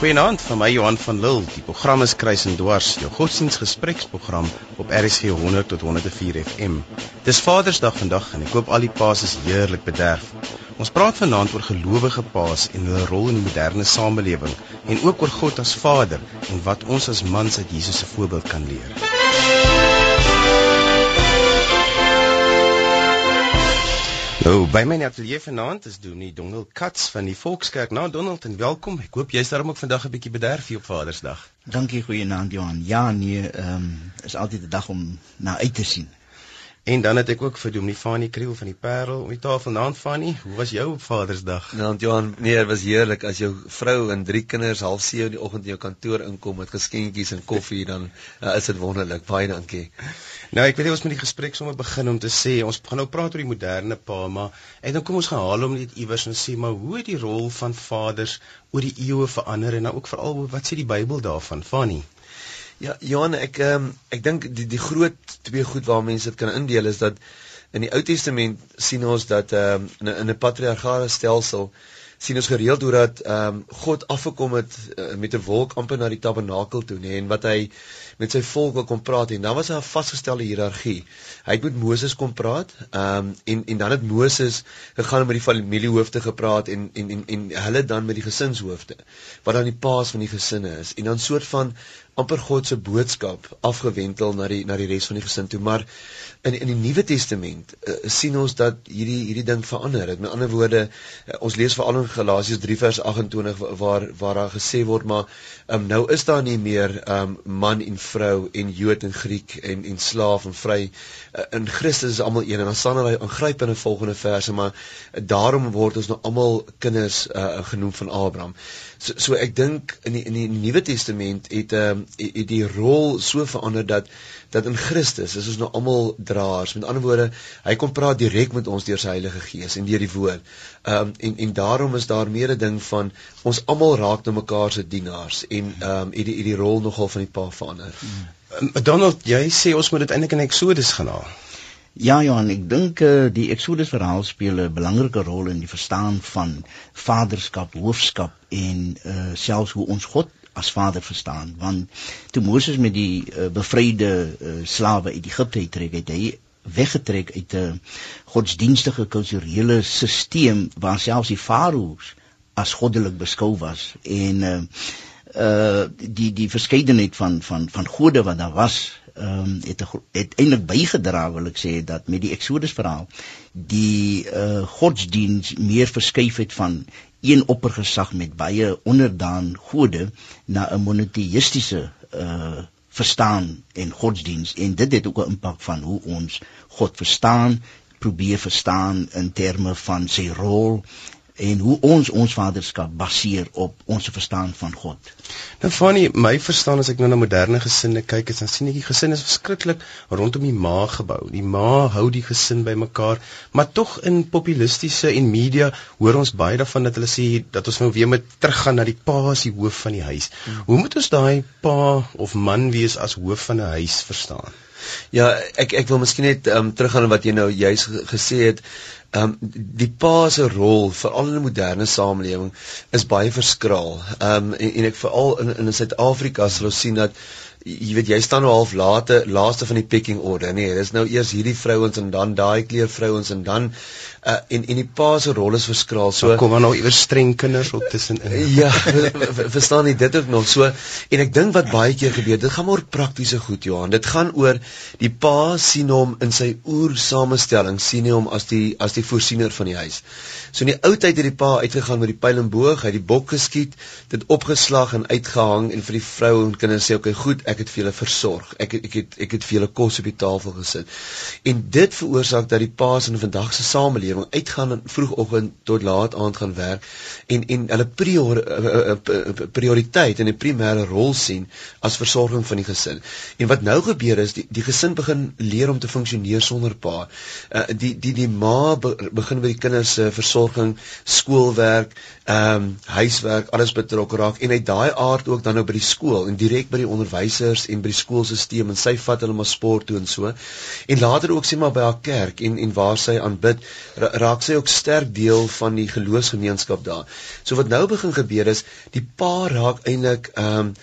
Goeienaand van my Johan van Lille. Die program is Kruis en Dwars, jou godsdienstgespreksprogram op RSG 100 tot 104 FM. Dis Vadersdag vandag en ek hoop al die paas is heerlik bederf. Ons praat vanaand oor gelowige paas en hulle rol in die moderne samelewing en ook oor God as Vader en wat ons as mans uit Jesus se voorbeeld kan leer. Nou, by my ateljee vanaand is Dominee Donald Kats van die Volkskerk. Nou Donald, en welkom. Ek hoop jy's daarom ook vandag 'n bietjie bederf hier op Vadersdag. Dankie, goeienaand Johan. Ja, nee, ehm um, is altyd 'n dag om na uit te sien. En dan het ek ook vir Dominee Fanie Kriel van die Parel om die tafel naam Fanie. Hoe was jou Vadersdag? Nou, Johan, nee, dit was heerlik as jou vrou en drie kinders half 7 in die oggend in jou kantoor inkom met geskenkies en koffie dan uh, is dit wonderlik. Baie dankie. Nou, ek weet jy ons moet die gesprek sommer begin om te sê ons gaan nou praat oor die moderne pa, maar en dan kom ons gaan haal hom net iewers en sê maar hoe het die rol van vaders oor die eeue verander en nou ook veral wat sê die Bybel daarvan, Fanie? Ja, Johan, ek um, ek dink die die groot twee goed waar mense dit kan indeel is dat in die Ou Testament sien ons dat um, in 'n in 'n patriargale stelsel sien ons gereeld hoe dat ehm um, God afgekom het uh, met 'n wolk amper na die tabernakel toe, nê, en wat hy met sy volk wil kom praat en dan was daar 'n vasgestelde hiërargie. Hy het met Moses kom praat, ehm um, en en dan het Moses gegaan met die familiehoofde gepraat en en en en hulle dan met die gesinshoofde wat dan die paas van die gesinne is en dan soort van amper God se boodskap afgewentel na die na die res van die gesin toe maar in in die Nuwe Testament uh, sien ons dat hierdie hierdie ding verander. Het met ander woorde uh, ons lees veral in Galasiërs 3 vers 28 waar waar daar gesê word maar um, nou is daar nie meer um, man en vrou en Jood en Griek en en slaaf en vry uh, in Christus is almal een. En dan staan hy aangryp in 'n volgende verse maar uh, daarom word ons nou almal kinders uh, genoem van Abraham so, so ek dink in die in die Nuwe Testament het um, het die rol so verander dat dat in Christus is ons nou almal draers. Met ander woorde, hy kom praat direk met ons deur sy Heilige Gees en deur die woord. Ehm um, en en daarom is daar meer 'n ding van ons almal raak nou mekaar se dienaars en ehm um, het die het die rol nogal van die pa verander. Hmm. Donald, jy sê ons moet dit eintlik in Exodus gaan haal. Ja Johan, ek dink uh, die Exodus verhaal speel 'n belangrike rol in die verstaan van vaderskap, hoofskap en uh, selfs hoe ons God as vader verstaan. Want toe Moses met die uh, bevryde uh, slawe uit Egipte uittrek het hy weggetrek uit 'n godsdienstige kulturele stelsel waar selfs die farao's as goddelik beskou was. En uh, uh die die verskeidenheid van van van gode wat daar was ehm um, het het eintlik bygedra wil ek sê dat met die Exodus verhaal die uh godsdiens meer verskuif het van een oppergesag met baie onderdaan gode na 'n monoteistiese uh verstaan en godsdiens en dit het ook 'n impak van hoe ons God verstaan probeer verstaan in terme van sy rol en hoe ons ons vaderskap baseer op ons verstaan van God. Nou Fanny, my verstaan as ek nou na moderne gesinne kyk, is dan sien ek die gesin is verskriklik rondom die ma gebou. Die ma hou die gesin bymekaar, maar tog in populistiese en media hoor ons baie daarvan dat hulle sê dat ons nou weer moet teruggaan na die pa as die hoof van die huis. Hmm. Hoe moet ons daai pa of man wees as hoof van 'n huis verstaan? Ja, ek ek wil miskien net um, teruggaan aan wat jy nou juis gesê het. Ehm um, die pa se rol veral in 'n moderne samelewing is baie verskraal. Ehm um, en, en ek veral in in Suid-Afrika sal ons sien dat jy weet jy staan nou half late laaste van die pecking order nee dis nou eers hierdie vrouens en dan daai kleur vrouens en dan uh, en en die pa se rol is verskraal so kom maar nou iewers streng kinders op tussenin ja verstaan jy dit ook nog so en ek dink wat baie keer gebeur dit gaan oor praktiese goed Johan. Dit gaan oor die pa sien hom in sy oer samestelling sien hy hom as die as die voorsiener van die huis so in die ou tyd het die pa uitgegaan met die pyl en boog hy het die bok geskiet dit opgeslag en uitgehang en vir die vrou en kinders sê okay goed ek het vir julle versorg. Ek het ek het ek het vir julle kos op die tafel gesit. En dit veroorsaak dat die paas in vandag se samelewing uitgaan in vroegoggend tot laat aand gaan werk en en hulle prior, eh, eh, eh, prioriteit en 'n primêre rol sien as versorging van die gesin. En wat nou gebeur is die die gesin begin leer om te funksioneer sonder pa. Uh, die die die ma begin by die kinders se versorging, skoolwerk, ehm um, huiswerk, alles betrokke raak en uit daai aard ook dan nou by die skool en direk by die onderwys onderwysers en by die skoolstelsel en sy vat hulle maar sport toe en so. En later ook sê maar by haar kerk en en waar sy aanbid, raak sy ook sterk deel van die geloofsgemeenskap daar. So wat nou begin gebeur is, die pa raak eintlik ehm um,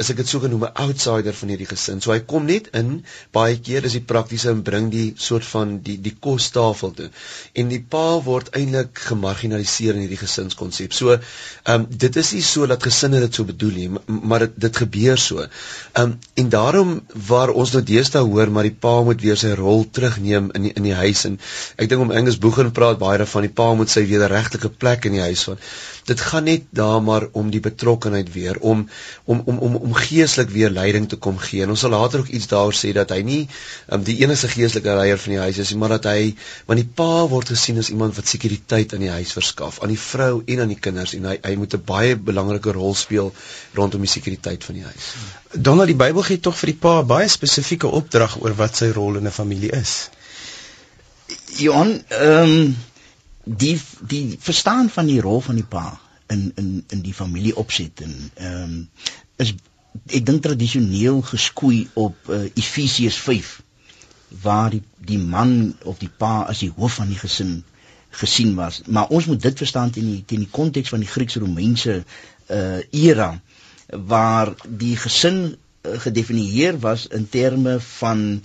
as ek dit sou genoem 'n outsider van hierdie gesin. So hy kom net in, baie keer is die praktiese en bring die soort van die die kostafel toe. En die pa word eintlik gemarginaliseer in hierdie gesinskonsep. So ehm um, dit is nie so dat gesinne dit so bedoel nie, maar dit dit gebeur so. Ehm um, en daarom waar ons nou deesdae hoor maar die pa moet weer sy rol terugneem in die, in die huis en ek dink om Angus Boegen praat baie daarvan die pa moet sy wederregtelike plek in die huis van. Dit gaan net daar maar om die betrokkenheid weer om om om om om geestelik weer leiding te kom gee. En ons sal later ook iets daaroor sê dat hy nie um, die enigste geestelike leier van die huis is, maar dat hy want die pa word gesien as iemand wat sekuriteit in die huis verskaf aan die vrou en aan die kinders en hy hy moet 'n baie belangrike rol speel rondom die sekuriteit van die huis. Donald die Bybel gee tog vir die pa baie spesifieke opdrag oor wat sy rol in 'n familie is. Johan, ehm um, die die verstaan van die rol van die pa in in in die familie opset en ehm um, is ek dink tradisioneel geskoei op uh, Efesiërs 5 waar die die man of die pa as die hoof van die gesin gesien was. Maar ons moet dit verstaan in die in die konteks van die Grieks-Romeinse uh era waar die gesin uh, gedefinieer was in terme van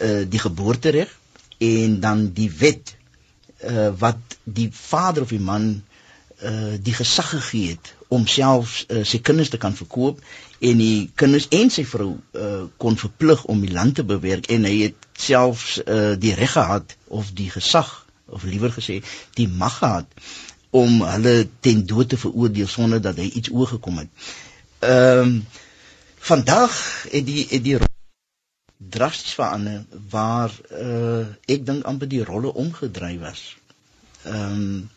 uh die geboortereg en dan die wet uh, wat die vader of die man uh, die gesag gegee het om self uh, sy kinders te kan verkoop en die kinders en sy vrou uh, kon verplig om die land te bewerk en hy het selfs uh, die reg gehad of die gesag of liewer gesê die mag gehad om hulle ten dood te veroordeel sonder dat hy iets oorgekom het. Ehm um, vandag het die het die drasties verander waar uh, ek dink amper die rolle omgedry was. Ehm um,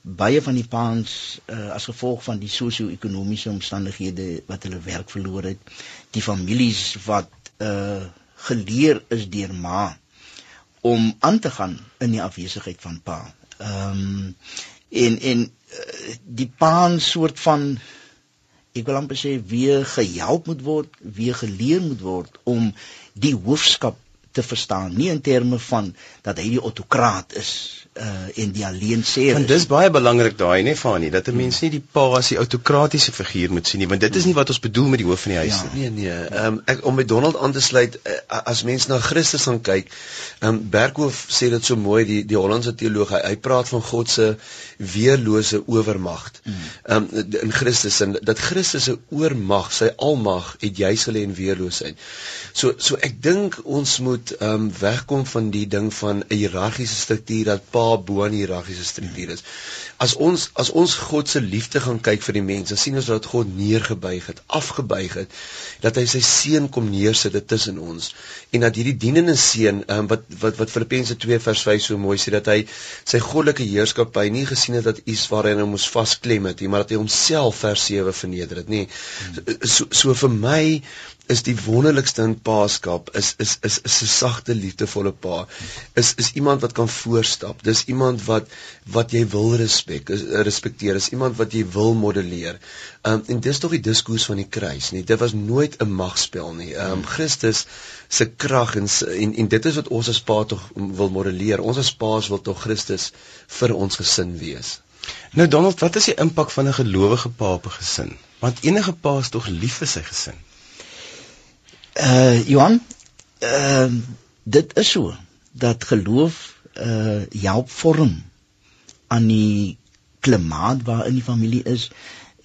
baie van die paans uh, as gevolg van die sosio-ekonomiese omstandighede wat hulle werk verloor het, die families wat uh, geleer is deur ma om aan te gaan in die afwesigheid van pa. Ehm um, en en uh, die paans soort van ek wil amper sê weer gehelp moet word, weer geleer moet word om die hoofskap te verstaan, nie in terme van dat hy die autokraat is uh en die alleen sê want dis baie belangrik daai nê Fanie dat 'n mens nie die pa as die autokratiese figuur moet sien nie want dit is nie wat ons bedoel met die hoof van die huis ja. nie. Nee nee. Um, ek om met Donald aan te sluit uh, as mens na Christus gaan kyk um, Berghof sê dit so mooi die die Hollandse teoloog hy, hy praat van God se weerlose owermag um, in Christus en dat Christus se oormag sy almag het juis gelê in weerloosheid. So so ek dink ons moet um, wegkom van die ding van 'n hiërargiese struktuur dat pa bo aan hiërargiese struktuur is. As ons as ons God se liefde gaan kyk vir die mense, sien ons dat God neergebuig het, afgebuig het, dat hy sy seun kom neersit tussen ons en dat hierdie dienende seun um, wat wat wat Filippense 2 vers 5 so mooi sê dat hy sy goddelike heerskappy nie gesien het dat iets waar hy nou moes vasklem het nie, maar dat hy homself vers 7 verneder het, nê. So so vir my is die wonderlikste in paaskap is is is 'n sagte liefdevolle pa. Is is iemand wat kan voorstap. Dis iemand wat wat jy wil respek, respekteer. Is iemand wat jy wil modelleer. Um en dis tog die diskurs van die kruis, nie. Dit was nooit 'n magspel nie. Um Christus se krag en, en en dit is wat ons as pa tog wil modelleer. Ons as paas wil tog Christus vir ons gesin wees. Nou Donald, wat is die impak van 'n gelowige pa op 'n gesin? Want enige pa is tog lief vir sy gesin uh Johan, uh dit is so dat geloof uh help vorm aan die klimaat waarin die familie is.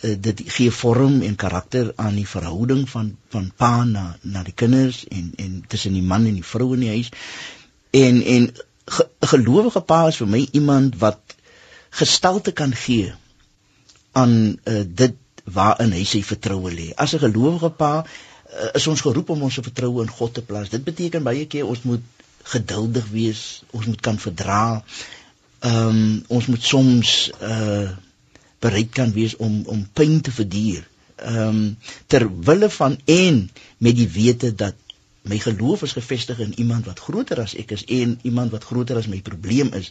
Uh, dit gee vorm en karakter aan die verhouding van van pa na na die kinders en en tussen die man en die vrou in die huis. En en ge, gelowige pa is vir my iemand wat gestalte kan gee aan uh, dit waarin hy sy vertroue lê. As 'n gelowige pa is ons geroep om ons vertroue in God te plaas. Dit beteken baie keer ons moet geduldig wees, ons moet kan verdra. Ehm um, ons moet soms uh bereid kan wees om om pyn te verduur. Ehm um, ter wille van en met die wete dat my geloof is gefestig in iemand wat groter as ek is en iemand wat groter as my probleem is.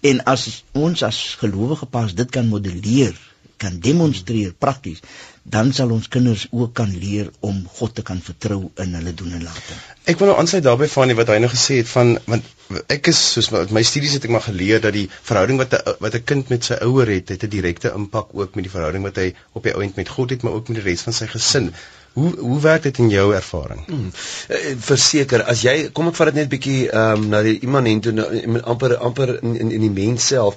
En as ons as gelowige pas dit kan modelleer, kan demonstreer prakties, dan sal ons kinders ook kan leer om God te kan vertrou in hulle doen en late. Ek wil nou aansluit daarbey van wat hy nou gesê het van want ek is soos my, my studies het ek maar geleer dat die verhouding wat 'n wat 'n kind met sy ouer het, het 'n direkte impak ook met die verhouding wat hy op die ouend met God het, maar ook met die res van sy gesin. Hoe hoe werk dit in jou ervaring? Hmm. Uh, verseker, as jy kom ek vat dit net 'n bietjie ehm um, na die immanent toe amper amper in in, in die mens self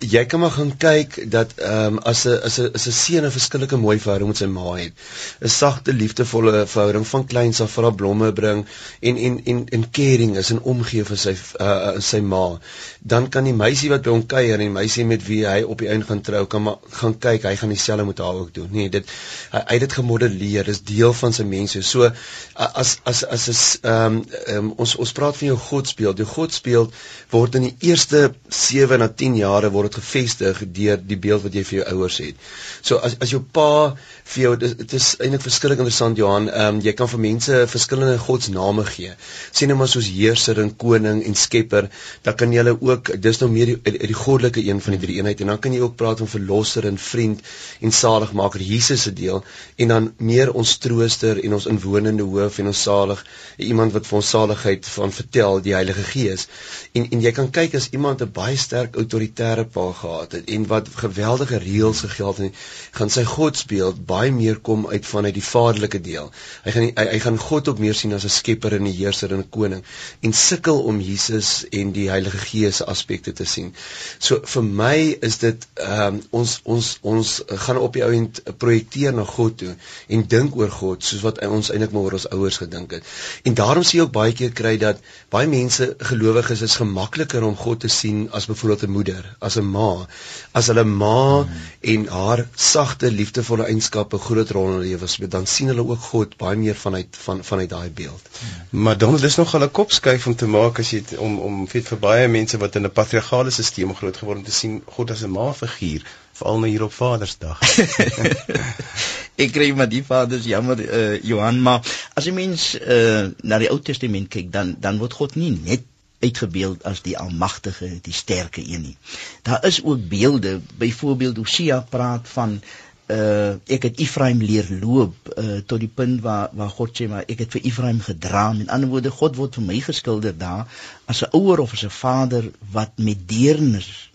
jy kan maar gaan kyk dat ehm um, as 'n as 'n is 'n seun 'n verskillike mooi verhouding met sy ma het. 'n Sagte, liefdevolle verhouding van kleins af vir haar blomme bring en en en en caring is en omgee vir sy uh sy ma. Dan kan die meisie wat by hom kuier en die meisie met wie hy op die einde gaan trou kan maar gaan kyk, hy gaan dieselfde met haar ook doen. Nee, dit hy, hy het dit gemodelleer, dis deel van sy mense. So as as as is ehm um, um, ons ons praat van jou godsbeeld. Jou godsbeeld word in die eerste 7 na 10 jare word dit gevestig deur die beeld wat jy vir jou ouers het. So as as jou pa vir jou dit is eintlik verskriklik interessant Johan, ehm um, jy kan vir mense verskillende godsname gee. Sien nou maar soos heerser en koning en skepper, dan kan jy hulle ook dis nou meer die, die goddelike een van die drie eenheid en dan kan jy ook praat van verlosser en vriend en saligmaker Jesus se deel en dan meer ons trooster en ons inwonende hoof en ons salig iemand wat vir ons saligheid van vertel die Heilige Gees. En en jy kan kyk as iemand 'n baie sterk autoritêre pa gehad het en wat geweldige reëls gegeld het, gaan sy godsbeeld baie meer kom uit vanuit die vaderlike deel. Hy gaan hy, hy gaan God op meer sien as 'n skepper en 'n heerser en 'n koning en sukkel om Jesus en die Heilige Gees se aspekte te sien. So vir my is dit ehm um, ons ons ons gaan op die ou end projekteer na God toe en dink oor God soos wat ons eintlik maar oor ons ouers gedink het. En daarom sien jy ook baie keer kry dat baie mense gelowiges is gemakliker om God te sien as byvoorbeeld 'n moeder, as 'n ma, as hulle ma hmm. en haar sagte liefdevolle eienskappe groot rol in hulle lewe speel, dan sien hulle ook God baie meer vanuit van vanuit daai beeld. Hmm. Maar dan is nog 'n kopskuif om te maak as jy om om vir, vir baie mense wat in 'n patriargale stelsel groot geword het te sien God as 'n ma figuur veral nou hier op Vadersdag. ek kry maar die vaders jammer uh, Johan maar as jy mens uh, na die Ou Testament kyk dan dan word God nie net uitgebeeld as die almagtige, die sterke een nie. Daar is ook beelde, byvoorbeeld Hosea praat van uh ek het Ephraim leer loop uh tot die punt waar waar God sê maar ek het vir Ephraim gedra. Met ander woorde, God word vir my geskilder daar as 'n ouer of as 'n vader wat met deernis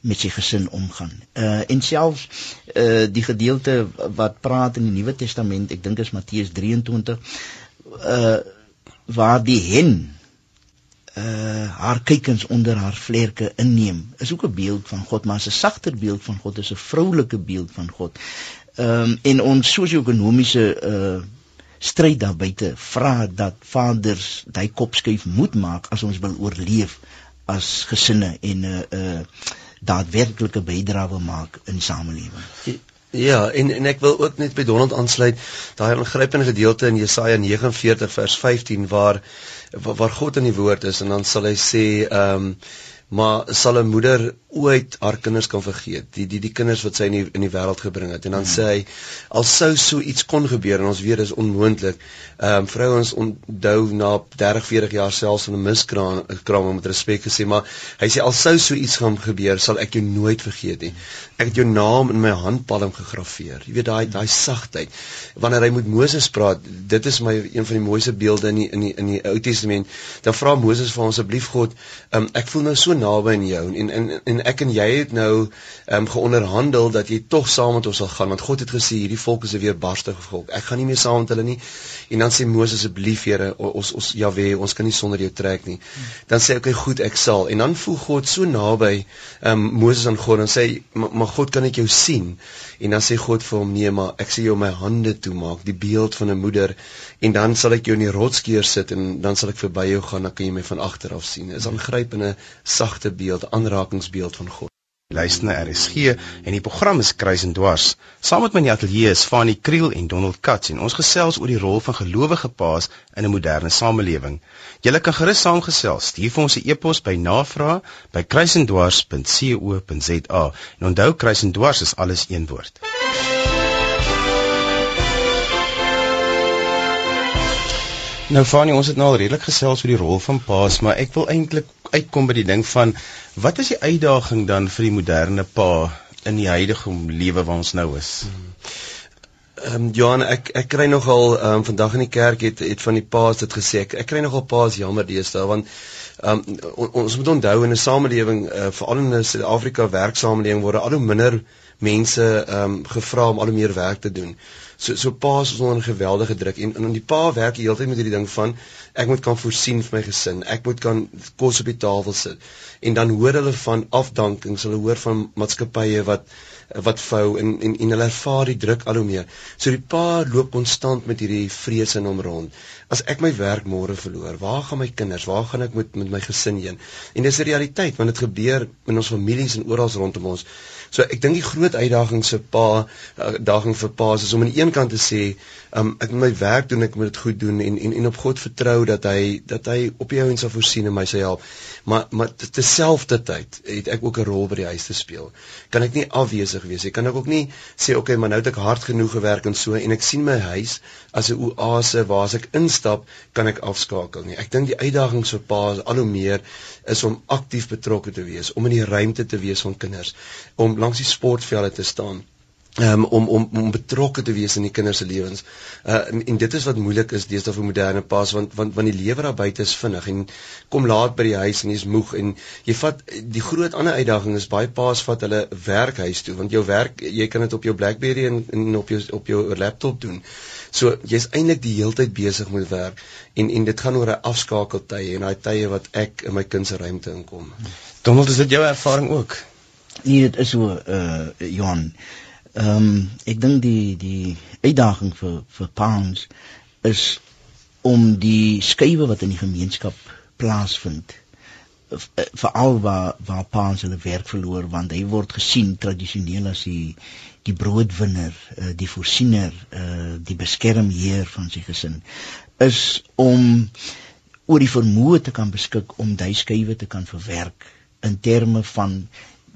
met sy gesin omgaan. Uh en selfs uh die gedeelte wat praat in die Nuwe Testament, ek dink is Matteus 23 uh waar die hen uh haar kykens onder haar vlerke inneem is ook 'n beeld van God maar 'n sagter beeld van God is 'n vroulike beeld van God. Ehm um, en ons sosio-ekonomiese uh stryd daar buite vra dat vaders daai kopskuif moet maak as ons wil oorleef as gesinne en 'n uh, uh daadwerklike bydrae maak in samelewing. Ja, en en ek wil ook net by Donald aansluit daai aangrypende gedeelte in Jesaja 49 vers 15 waar waar God in die woord is en dan sal hy sê ehm um, maar sal 'n moeder ooit haar kinders kan vergeet? Die die die kinders wat sy in die in die wêreld gebring het. En dan hmm. sê hy al sou so iets kon gebeur en ons weet dis onmoontlik ehm um, vrouens onthou na 30 40 jaar selfs van 'n miskraam kraam met respek gesê maar hy sê al sou so iets gaan gebeur sal ek jou nooit vergeet nie. Ek het jou naam in my handpalm gegraveer. Jy weet daai daai sagtheid. Wanneer hy met Moses praat dit is my een van die mooiste beelde in die in die in die Ou Testament. Dan vra Moses vir ons asseblief God um, ek voel nou so naby aan jou en en en ek en jy het nou ehm um, geonderhandel dat jy tog saam met ons sal gaan want God het gesê hierdie volk is 'n weerbarstige volk. Ek gaan nie meer saam met hulle nie. En dan sê Moses asseblief Here, ons ons Jahwe, ons kan nie sonder jou trek nie. Dan sê hy okay, goed, ek sal. En dan voel God so naby ehm um, Moses aan God en sê maar God kan ek jou sien. En dan sê God vir hom nee, maar ek sê jou my hande toe maak, die beeld van 'n moeder en dan sal ek jou in die rotskeur sit en dan sal ek verby jou gaan, dan kan jy my van agter af sien. Is aangrypende sagte beeld, aanrakingsbeeld van God. Luister na RSG en die program is Kruis en Dwars. Saam met my in die ateljee is Fanie Kriel en Donald Katz en ons gesels oor die rol van gelowige paas in 'n moderne samelewing. Julle kan gerus saamgesels. Stuur vir ons 'n e-pos by navraag@kruisendwars.co.za. En onthou Kruis en Dwars is alles een woord. Nou Fanie, ons het nou al redelik gesels oor die rol van paas, maar ek wil eintlik uitkom by die ding van wat is die uitdaging dan vir die moderne pa in die huidige lewe waar ons nou is? Hmm. Ehm um, Johan, ek ek kry nogal ehm um, vandag in die kerk het het van die paas dit gesê. Ek, ek kry nogal paas jammer deesdae want ehm um, on, ons moet onthou in 'n samelewing uh, veral in 'n Suid-Afrika werksamelewing word al hoe minder mense ehm um, gevra om al hoe meer werk te doen. So so paas is onder 'n geweldige druk en en die pa werk die hele tyd met hierdie ding van ek moet kan voorsien vir my gesin. Ek moet kan kos op die tafel sit. En dan hoor hulle van afdankings, hulle hoor van maatskappye wat wat vou en en en hulle ervaar die druk al hoe meer. So die pa loop konstant met hierdie vrees in hom rond. As ek my werk môre verloor, waar gaan my kinders? Waar gaan ek met met my gesin heen? En dis 'n realiteit want dit gebeur in ons families en oral rondom ons. So ek dink die groot uitdaging se pa uitdaging vir pa's is om aan die een kant te sê, um, ek moet my werk doen, ek moet dit goed doen en en en op God vertrou dat hy dat hy op jou en sal voorsien en my sal help. Maar maar terselfdertyd het ek ook 'n rol by die huis te speel. Kan ek nie afwesig wees nie. Kan ek ook nie sê okay, maar nou het ek hard genoeg gewerk en so en ek sien my huis as 'n oase waar as ek instap, kan ek afskakel nie. Ek dink die uitdaging vir pa's al hoe meer is om aktief betrokke te wees, om in die ruimte te wees van kinders, om langs die sportvelde te staan um, om om om betrokke te wees in die kinders se lewens. Uh en, en dit is wat moeilik is deesdae vir moderne paas want want want die lewe daar buite is vinnig en kom laat by die huis en jy's moeg en jy vat die groot ander uitdaging is baie paas vat hulle werk huis toe want jou werk jy kan dit op jou BlackBerry en, en op jou op jou laptop doen. So jy's eintlik die hele tyd besig met werk en en dit gaan oor 'n afskakeltye en daai tye wat ek in my kind se ruimte inkom. Donald, is dit jou ervaring ook? Nee, dit is so uh Johan. Ehm um, ek dink die die uitdaging vir vir paans is om die skuwe wat in die gemeenskap plaasvind veral waar waar paans hulle werk verloor want hy word gesien tradisioneel as die die broodwinner, uh, die voorsiener, uh, die beskermheer van sy gesin is om oor die vermoë te kan beskik om daai skuwe te kan verwerk in terme van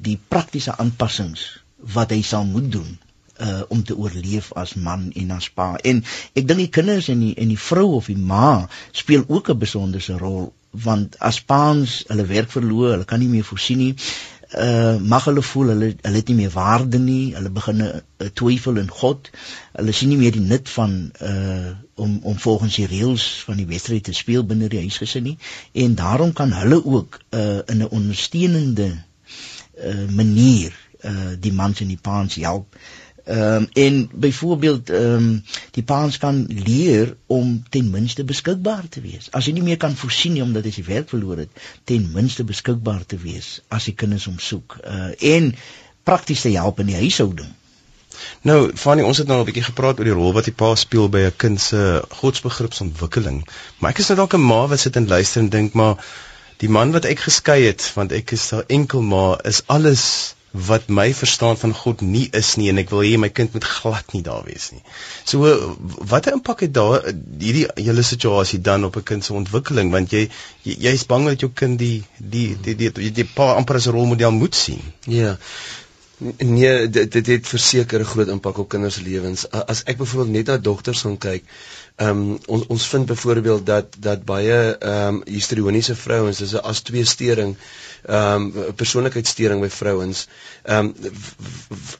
die praktiese aanpassings wat hy sal moet doen uh om te oorleef as man en as pa. En ek dink die kinders en die en die vrou of die ma speel ook 'n besonderse rol want as paans hulle werk verloor, hulle kan nie meer voorsien nie. Uh mag hulle voel hulle hulle het nie meer waarde nie. Hulle begin uh, twyfel in God. Hulle sien nie meer die nut van uh om om volgens die reëls van die wedstryd te speel binne die huisgesin nie. En daarom kan hulle ook uh in 'n ondersteunende uh manier uh die mans en die paans help. Ehm um, en byvoorbeeld ehm um, die paans kan leer om ten minste beskikbaar te wees. As jy nie meer kan voorsien nie omdat jy se werk verloor het, ten minste beskikbaar te wees as die kinders hom soek. Uh en prakties te help in die huishouding. Nou, Fanny, ons het nou 'n bietjie gepraat oor die rol wat die pa speel by 'n kind se godsbegripsontwikkeling. Maar ek is nou dalk 'n ma wat sit en luister en dink maar die man wat ek geskei het, want ek is 'n enkel ma, is alles wat my verstaan van God nie is nie en ek wil hê my kind moet glad nie daar wees nie. So watter impak het daar hierdie hele situasie dan op 'n kind se ontwikkeling want jy jy's bang dat jou kind die die die die, die, die pa amper as 'n rolmodel moet sien. Ja. Nee, dit dit het verseker 'n groot impak op kinders lewens. As ek byvoorbeeld net na dogters gaan kyk, ehm um, ons ons vind byvoorbeeld dat dat baie ehm um, histrioniese vrouens dis 'n as twee stering ehm um, persoonlikheidssteuring by vrouens ehm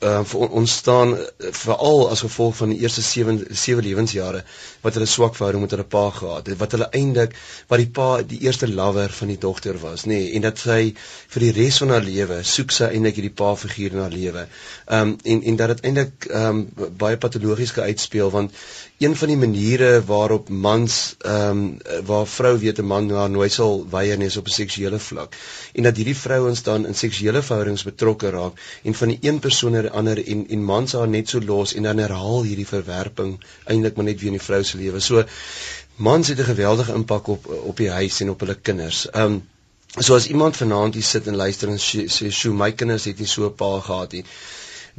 um, vir ontstaan veral as gevolg van die eerste 7 7 lewensjare wat hulle swak verhouding met hulle pa gehad het wat hulle eintlik wat die pa die eerste lover van die dogter was nê nee, en dat sy vir die res van haar lewe soek sy eintlik hierdie pa figuur in haar lewe. Ehm um, en en dat dit eintlik ehm um, baie patologies geuitsspeel want een van die maniere waarop mans ehm um, waar vrou weet 'n man haar nooit sal weier nie is op 'n seksuele vlak en dat hierdie vrouens dan in seksuele verhoudings betrokke raak en van die een persoon na die ander en en mans haar net so los en dan herhaal hierdie verwerping eintlik maar net weer in die vrou se lewe. So mans het 'n geweldige impak op op die huis en op hulle kinders. Ehm um, so as iemand vanaand hier sit en luister en sê, "Sjoe, my kinders het nie so 'n pa gehad nie."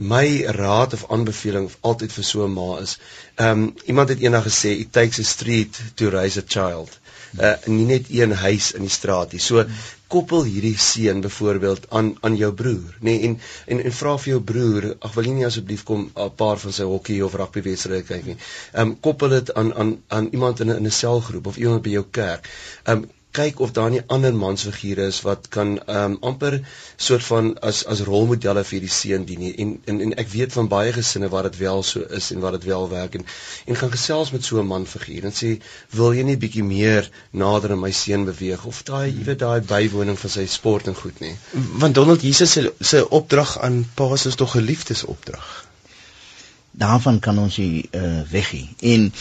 My raad of aanbeveling altyd vir so 'n ma is. Ehm um, iemand het eendag gesê it takes a street to raise a child. Uh nie net een huis in die straat nie. So koppel hierdie seun byvoorbeeld aan aan jou broer, nê nee, en en en vra vir jou broer, ag wil jy nie asseblief kom 'n paar van sy hokkie of rugby wedstryde kyk nie. Ehm um, koppel dit aan aan aan iemand in 'n in 'n selgroep of iemand by jou kerk. Ehm um, kyk of daar nie ander mansfigure is wat kan ehm um, amper soort van as as rolmodelle vir die seun dien nie. en en en ek weet van baie gesinne waar dit wel so is en waar dit wel werk en en gaan gesels met so 'n manfiguur en sê wil jy nie bietjie meer nader aan my seun beweeg of daai jy weet daai bywoning van sy sport en goed nie. Want Donald Jesus se se opdrag aan paas is tog 'n liefdesopdrag. Daarvan kan ons nie uh, weggie. En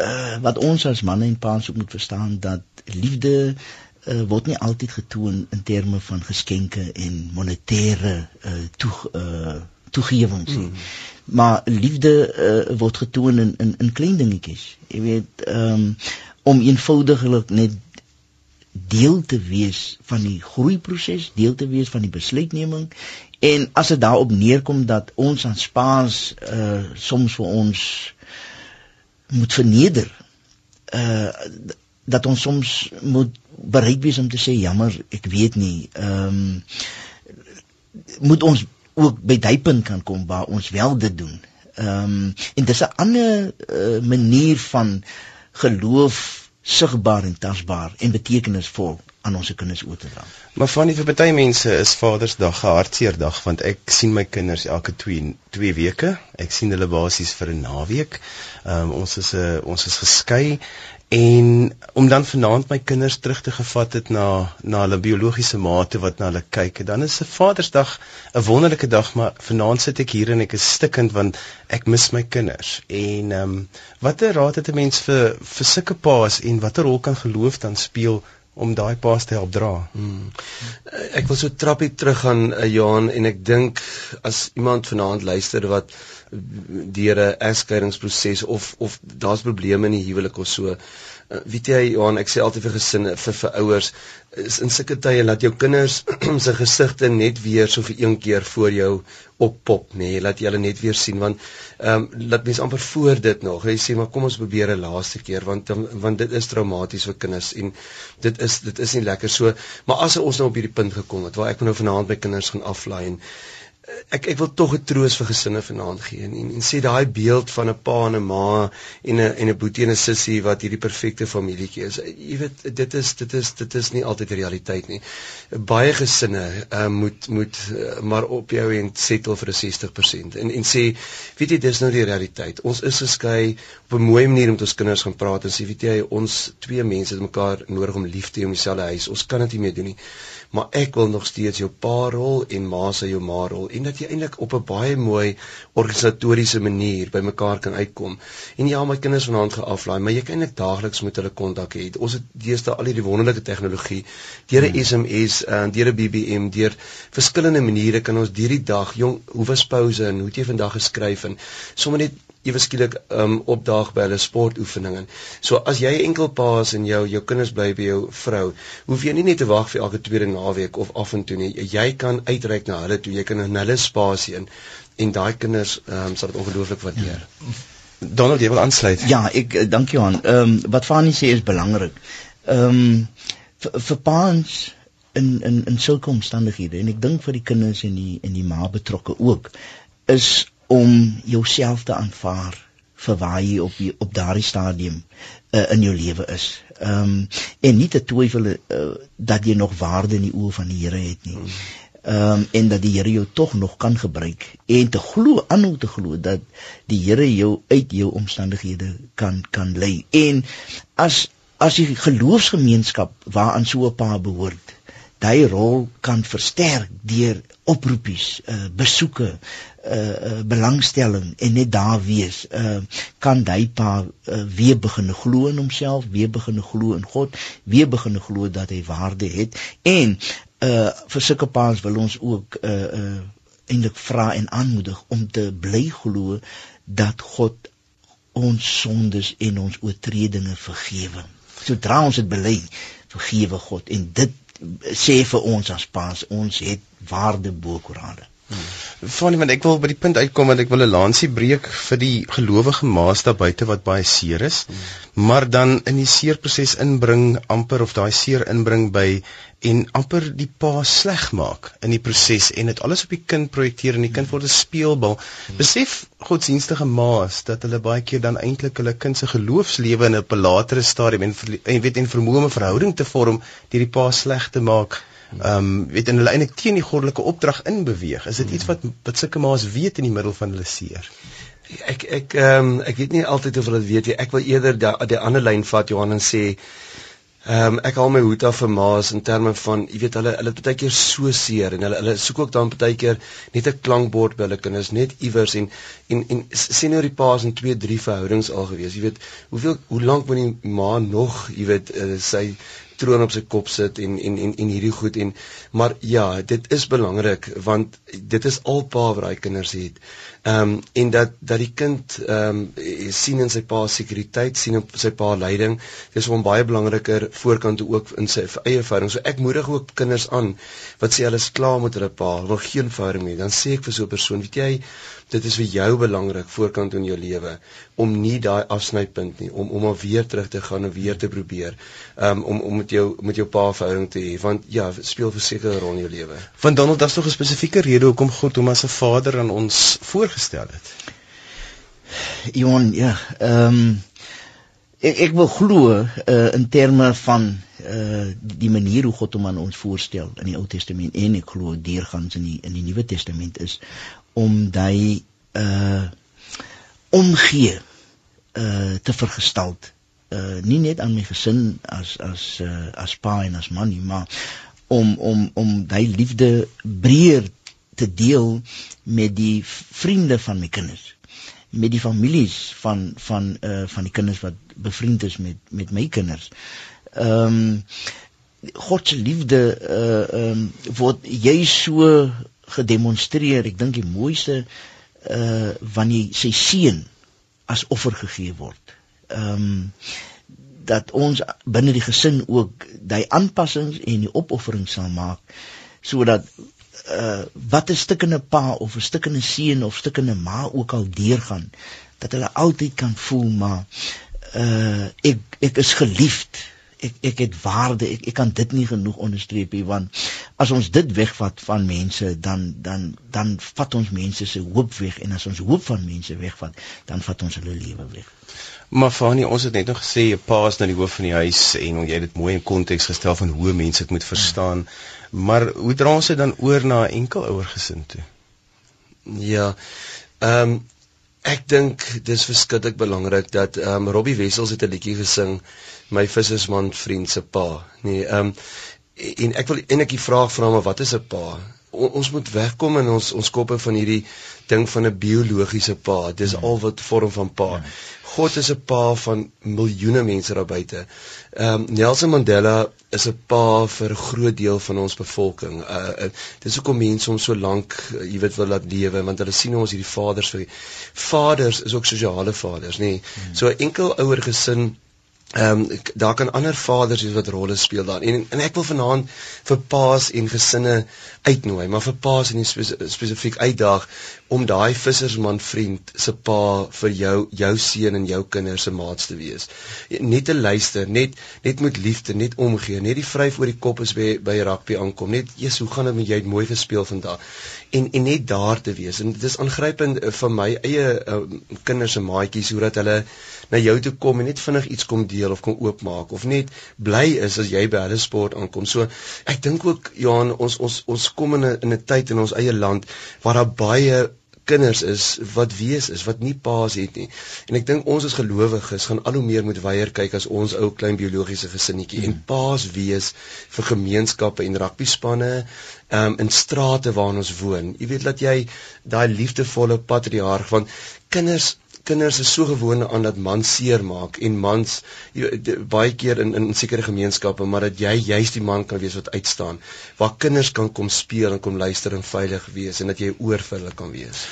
uh, wat ons as manne en paas ook moet verstaan dat liefde uh, word nie altyd getoon in terme van geskenke en monetêre uh, toe uh, toegewings nie. Mm. Maar liefde uh, word getoon in in, in klein dingetjies. Jy weet, um, om eenvoudiglik net deel te wees van die groeiproses, deel te wees van die besluitneming en as dit daarop neerkom dat ons aan spaas uh soms vir ons moet verneder. Uh dat ons soms moet bereid wees om te sê jammer, ek weet nie. Ehm um, moet ons ook by daai punt kan kom waar ons wel dit doen. Ehm um, en dis 'n ander uh, manier van geloof sigbaar en tasbaar en betekenisvol aan ons kinders oor te dra. Maar van die vir baie mense is Vadersdag 'n hartseer dag want ek sien my kinders elke 2 2 weke. Ek sien hulle basies vir 'n naweek. Ehm um, ons is 'n uh, ons is geskei en om dan vanaand my kinders terug te gevat het na na hulle biologiese maate wat na hulle kyk en dan is 'n Vadersdag 'n wonderlike dag maar vanaand sit ek hier en ek is stikkend want ek mis my kinders en ehm um, watter raad het 'n mens vir vir sulke paas en watter rol kan geloof dan speel om daai paas te help dra. Hmm. Ek wil so trappie teruggaan uh, Johan en ek dink as iemand vanaand luister wat deur 'n egskeidingsproses of of daar's probleme in die huwelik of so. Uh, weet jy Johan, ek sê altyd vir gesinne, vir vir ouers, is in sulke tye laat jou kinders se gesigte net weer so vir een keer voor jou oppop, nê, nee, laat jy hulle net weer sien want ehm um, laat mens amper voor dit nog. Jy sê maar kom ons probeer 'n laaste keer want want dit is traumaties vir kinders en dit is dit is nie lekker so. Maar as ons nou op hierdie punt gekom het waar ek nou vanaand my kinders gaan aflaai en ek ek wil tog 'n troos vir gesinne vanaand gee en, en en sê daai beeld van 'n pa en 'n ma en 'n en 'n boetie en 'n sussie wat hierdie perfekte familietjie is. Jy weet dit is dit is dit is nie altyd realiteit nie. Baie gesinne uh, moet moet uh, maar op jou en settle vir 'n 60% en en sê weet jy dis nou die realiteit. Ons is geskei op 'n mooi manier met ons kinders gaan praat en sê weet jy ons twee mense het mekaar nodig om lief te hê om dieselfde huis. Ons kan dit nie meer doen nie maar ek wil nog steeds jou pa rol en ma se jou ma rol en dat jy eintlik op 'n baie mooi organisatoriese manier by mekaar kan uitkom. En ja, my kinders vanaand geaflaai, maar jy kan eintlik daagliks met hulle kontak hê. Ons het deesdae al hierdie wonderlike tegnologie deur 'n SMS en uh, deur 'n BBM, deur verskillende maniere kan ons deur die dag, jong, hoe was pouse en hoe het jy vandag geskryf en sommer net ewe skielik um opdaag by hulle sportoefeninge. So as jy enkel paas en jou jou kinders bly by jou vrou, hoef jy nie net te wag vir elke tweede naweek of af en toe nie. Jy kan uitreik na hulle toe. Jy kan in hulle spasie in en daai kinders um sal dit ongelooflik waardeer. Ja. Donald, jy wil aansluit. Ja, ek eh, dankie Johan. Ehm um, wat Fanie sê is belangrik. Ehm um, vir, vir paans in in in sulke omstandighede en ek dink vir die kinders en die en die ma betrokke ook is om jouself te aanvaar vir waar jy op die, op daardie stadium uh, in jou lewe is. Ehm um, en nie te twyfel uh, dat jy nog waarde in die oë van die Here het nie. Ehm um, en dat die Here jou tog nog kan gebruik en te glo, aanhou te glo dat die Here jou uit jou omstandighede kan kan lei. En as as die geloofsgemeenskap waaraan so 'n pa behoort, daai rol kan versterk deur oproepies, uh, besoeke, uh, belangstelling en net daar wees, uh, kan hy pa uh, weer begin glo in homself, weer begin glo in God, weer begin glo dat hy waarde het en uh, vir sulke paas wil ons ook uh, uh, eintlik vra en aanmoedig om te bly glo dat God ons sondes en ons oortredinge vergewe. Sodra ons dit bely, vergewe God en dit sê vir ons as paas ons het waarde bo korale. Van want ek wil by die punt uitkom want ek wil 'n lansie breek vir die gelowige maas daar buite wat baie seer is, hmm. maar dan in die seerproses inbring amper of daai seer inbring by en amper die pa sleg maak in die proses en dit alles op die kind projekteer en die kind word 'n speelbal. Besef godsdienstige maas dat hulle baie keer dan eintlik hulle kind se geloofslewe in 'n latere stadium en, en weet en vermoë om 'n verhouding te vorm deur die pa sleg te maak ehm um, weet en hulle eintlik teen die goddelike opdrag in beweeg. Is dit iets wat wat sulke maas weet in die middel van hulle seer? Ek ek ehm um, ek weet nie altyd of hulle weet nie. Ek wil eerder die, die ander lyn vat Johan en sê ehm um, ek haal my hoed af vir maas in terme van jy weet hulle hulle baie keer so seer en hulle hulle soek ook dan baie keer net 'n klankbord by hulle kinders net iewers en en en sien oor die paas in 2 3 verhoudings al gewees. Jy weet hoeveel hoe lank moet die ma nog jy weet uh, sy troon op sy kop sit en en en en hierdie goed en maar ja, dit is belangrik want dit is alpa wat daai kinders het. Ehm um, en dat dat die kind ehm um, sien in sy pa sekuriteit, sien op sy pa leiding, dis hom baie belangriker voorkant ook in sy eie verhouding. So ek moedig ook kinders aan wat sê hulle is klaar met hulle pa, wil geen verhouding nie. Dan sê ek vir so 'n persoon, weet jy, dit is vir jou belangrik voorkant in jou lewe om nie daai afsnypunt nie om om maar weer terug te gaan en weer te probeer um, om om met jou met jou pa verhouding te hê want ja speel verseker 'n rol in jou lewe. Want Donald daar's tog 'n spesifieke rede hoekom God hom as 'n vader aan ons voorgestel het. Johan ja, ehm um, ek ek wil glo uh, in terme van uh die manier hoe God hom aan ons voorstel in die Ou Testament en ek glo deurgangs in die in die Nuwe Testament is om daai uh omgee uh te vergestalt uh nie net aan my gesin as as uh, as pa en as man nie maar om om om daai liefde breër te deel met die vriende van my kinders met die families van van uh van die kinders wat bevriend is met met my kinders. Ehm um, God se liefde uh ehm um, word jy so gedemonstreer. Ek dink die mooiste uh wanneer sy seun as offer gegee word. Ehm um, dat ons binne die gesin ook daai aanpassings en die opoffering sal maak sodat uh wat 'n stukkende pa of 'n stukkende seun of stukkende ma ook al deurgaan dat hulle altyd kan voel maar uh ek ek is geliefd ek ek het waarde ek ek kan dit nie genoeg onderstreep nie want as ons dit wegvat van mense dan dan dan vat ons mense se hoop weg. En as ons hoop van mense wegvat dan vat ons hulle lewe weg. Maar Fanie ons het net nog gesê 'n pa is nou die hoof van die huis en jy het dit mooi in konteks gestel van hoe mense dit moet verstaan. Maar hoe dra ons dit dan oor na 'n enkel ouer gesin toe? Ja ehm um, ek dink dis verskriklik belangrik dat ehm um, Robbie Wessels het 'n liedjie gesing my vissersman vriend se pa. Nee, ehm um, en ek wil ek die vraag vra maar wat is 'n pa? O, ons moet wegkom in ons ons koppe van hierdie ding van 'n biologiese pa. Dis ja. al wat vorm van pa. Ja. God is 'n pa van miljoene mense daar buite. Ehm um, Nelson Mandela is 'n pa vir 'n groot deel van ons bevolking. Uh, uh dis hoekom mense hom so lank, uh, jy weet, wil laat lewe want hulle sien ons hierdie vaders vir vaders is ook sosiale vaders, nê. Nee. Hmm. So 'n enkel ouer gesin Ehm um, daar kan ander vaders wees wat rolle speel daar. En en ek wil vanaand vir paas en gesinne uitnooi, maar vir paas en spesifiek uitdaag om daai vissersman vriend se pa vir jou jou seun en jou kinders se maats te wees. Net te luister, net net met liefde, net omgee, net die vryf oor die kop is by by rugby aankom. Net, "Jesus, hoe gaan dit met jy? Het mooi gespeel vandag." En en net daar te wees. En dit is aangrypend uh, vir my eie uh, kinders se maatjies hoe dat hulle na jou toe kom en net vinnig iets kom deel of kom oopmaak of net bly is as jy by hulle sport aankom. So ek dink ook Johan ons ons ons kom in 'n in 'n tyd in ons eie land waar daar baie kinders is wat wees is wat nie paas het nie. En ek dink ons as gelowiges gaan al hoe meer moet weier kyk as ons ou klein biologiese gesinnetjie hmm. en paas wees vir gemeenskappe en rugbyspanne um, in strate waar ons woon. Jy weet dat jy daai liefdevolle patriarg van kinders kinders is so gewoond aan dat man seer maak en mans jy, die, baie keer in in sekere gemeenskappe maar dat jy juist die man kan wees wat uitstaan waar kinders kan kom speel en kom luister en veilig wees en dat jy oor vir hulle kan wees.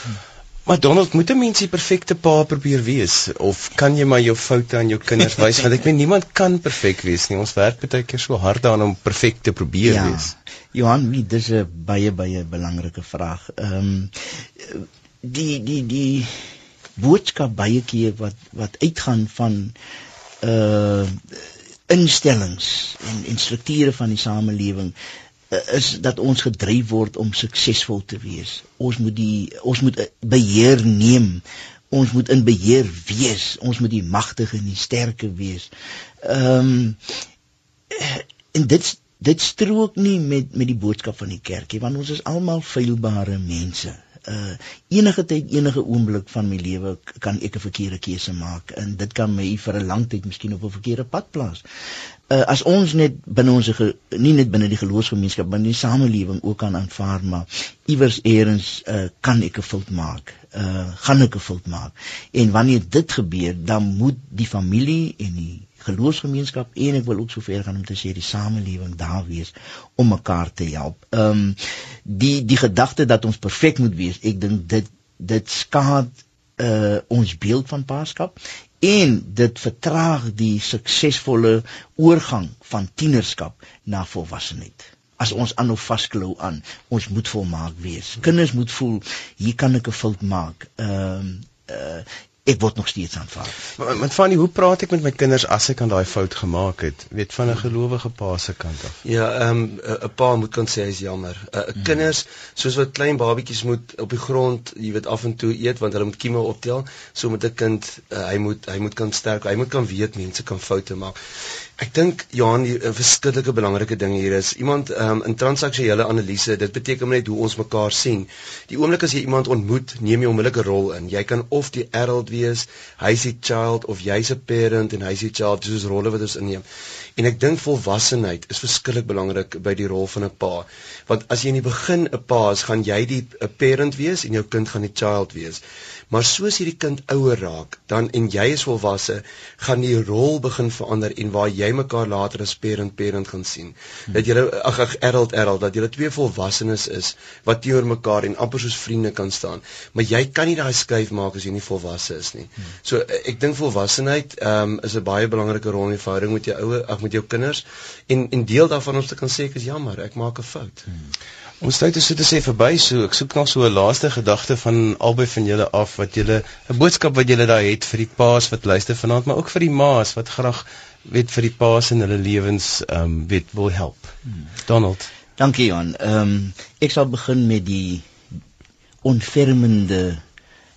Maar Donald, moet 'n mens die perfekte pa probeer wees of kan jy maar jou foute aan jou kinders wys want ek weet niemand kan perfek wees nie. Ons werk baie keer so hard daaraan om perfek te probeer ja. wees. Johan, wie dis 'n baie baie belangrike vraag. Ehm um, die die die boodskap baie keer wat wat uitgaan van uh instellings en en strukture van die samelewing uh, is dat ons gedryf word om suksesvol te wees. Ons moet die ons moet beheer neem. Ons moet in beheer wees. Ons moet die magtige en die sterke wees. Ehm um, en dit dit strook nie met met die boodskap van die kerkie want ons is almal feilbare mense uh enige tyd enige oomblik van my lewe kan ek 'n verkeerde keuse maak en dit kan my vir 'n lang tyd miskien op 'n verkeerde pad plaas. Uh as ons net binne ons nie net binne die geloofsgemeenskap maar in die samelewing ook kan aanvaar maar iewers eers uh kan ek 'n fout maak. Uh gaan ek 'n fout maak. En wanneer dit gebeur, dan moet die familie en die geloofsgemeenskap en ek wil ook so ver gaan om te sê die samelewing daar wees om mekaar te help. Ehm um, die die gedagte dat ons perfek moet wees, ek dink dit dit skaad uh ons beeld van paaskap en dit vertraag die suksesvolle oorgang van tienerskap na volwassenheid. As ons aanhou vasklou aan, ons moet volmaak wees. Kinders moet voel hier kan ek 'n fout maak. Ehm um, uh ek word nog steeds aanvaar. Maar met van die hoe praat ek met my kinders as ek aan daai fout gemaak het? Weet van 'n gelowige pa se kant af. Ja, ehm um, 'n pa moet kan sê hy's jammer. 'n uh, hmm. Kinders soos wat klein babatjies moet op die grond, jy weet af en toe eet want hulle moet kieme optel, so met 'n kind uh, hy moet hy moet kan sterk, hy moet kan weet mense kan foute maak. Ek dink Johan, 'n verskillike belangrike ding hier is iemand um, in transaksionele analise. Dit beteken net hoe ons mekaar sien. Die oomblik as jy iemand ontmoet, neem jy onmiddellik 'n rol in. Jy kan of die adult wees, hy's die child of jy's 'n parent en hy's die child, dis rolle wat ons inneem. En ek dink volwassenheid is verskillik belangrik by die rol van 'n pa. Want as jy in die begin 'n pa is, gaan jy die 'n parent wees en jou kind gaan die child wees. Maar soos hierdie kind ouer raak, dan en jy is volwasse, gaan die rol begin verander en waar jy mekaar later as parent parent gaan sien. Hmm. Dat julle ag ag adult adult dat julle twee volwassenes is wat teenoor mekaar en amper soos vriende kan staan. Maar jy kan nie daai skuif maak as jy nie volwasse is nie. Hmm. So ek dink volwassenheid um, is 'n baie belangrike rol in die verhouding met jou ouer ag met jou kinders en en deel daarvan om te kan sê ek is jammer, ek maak 'n fout. Hmm. Ons tyd is so te sê verby, so ek soek nog so 'n laaste gedagte van albei van julle af wat julle 'n boodskap wat julle daar het vir die paas wat luister vanaand, maar ook vir die ma's wat graag weet vir die paas in hulle lewens ehm um, weet wil help. Hmm. Donald. Dankie Jan. Ehm um, ek sal begin met die onfermende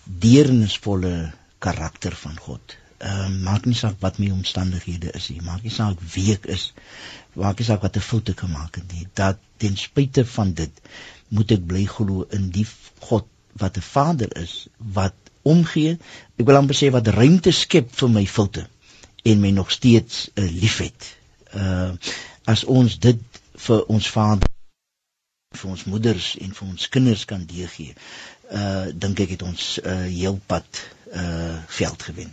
deernisvolle karakter van God. Ehm um, maak nie saak wat my omstandighede is nie, maak nie saak wie ek is maak nie saak wat 'n foute kan maak nie dat ten spyte van dit moet ek bly glo in die God wat 'n Vader is wat omgee ek wil amper sê wat ruimte skep vir my foute en my nog steeds uh, liefhet. Uh as ons dit vir ons Vader vir ons moeders en vir ons kinders kan deurgee uh dink ek het ons uh heel pad uh veld gewen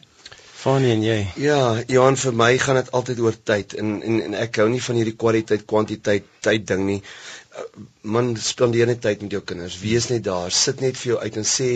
Fanie en jy? Ja, Johan vir my gaan dit altyd oor tyd en en en ek hou nie van hierdie kwaliteit kwantiteit tyd ding nie man spandeer net tyd met jou kinders. Wees net daar, sit net vir jou uit en sê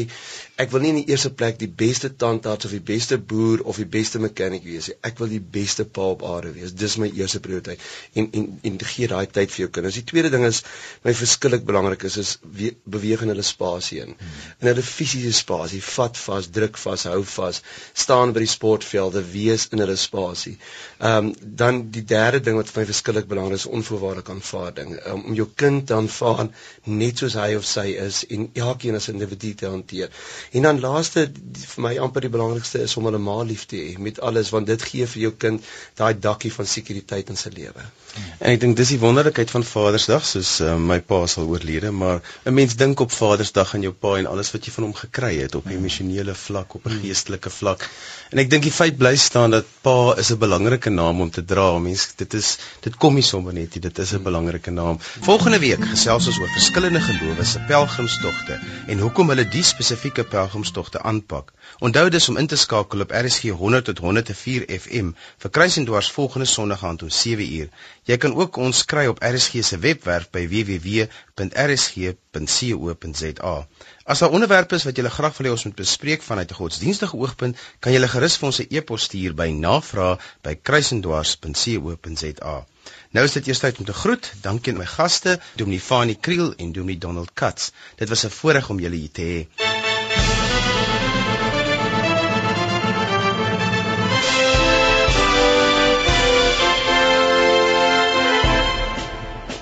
ek wil nie in die eerste plek die beste tandarts of die beste boer of die beste mechanic wees nie. Ek wil die beste pa op aarde wees. Dis my eerste prioriteit. En en en gee daai tyd vir jou kinders. Die tweede ding is my verskillik belangrik is is beweeg in hulle spasie in. In hulle fisiese spasie, vat vas, druk vas, hou vas, staan by die sportvelde, wees in hulle spasie. Ehm um, dan die derde ding wat vir my verskillik belangrik is, onvoorwaardelike aanvaarding. Um, om jou kind te aanvaar net soos hy of sy is en elkeen as individu te hanteer. En dan laaste vir my amper die belangrikste is om hulle ma lief te hê met alles want dit gee vir jou kind daai dakkie van sekuriteit in sy lewe. En ek dink dis die wonderlikheid van Vadersdag soos uh, my pa sal oorlede, maar 'n mens dink op Vadersdag aan jou pa en alles wat jy van hom gekry het op 'n emosionele vlak, op 'n geestelike vlak. En ek dink die feit bly staan dat pa is 'n belangrike naam om te dra. Mense dit is dit kom nie sommer net nie, dit is 'n belangrike naam. Volgende Volgende week gesels ons oor verskillende gelowe se pelgrimstogte en hoekom hulle die spesifieke pelgrimstogte aanpak. Onthou dus om in te skakel op RSG 100 tot 104 FM vir Kruisendwars volgende Sondag aand om 7uur. Jy kan ook ons kry op RSG se webwerf by www.rsg.co.za. As daar onderwerpe is wat jy graag wil hê ons moet bespreek vanuit 'n godsdienstige oogpunt, kan jy gerus vir ons 'n e-pos stuur by navraag@kruisendwars.co.za. Nou is dit eers tyd om te groet. Dankie aan my gaste, Dominee Fanie Kriel en Dominee Donald Katz. Dit was 'n voorreg om julle hier te hê.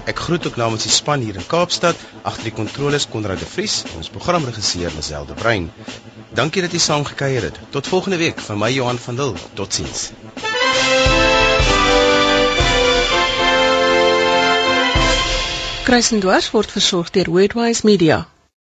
Ek groet ook namens die span hier in Kaapstad, agter die kontroles Konrad de Vries ons programregisseur Liselde Brein. Dankie dat jy saam gekuier het. Tot volgende week van my Johan van Dil. Totsiens. Kruisendwars word versorg deur Worldwide Media.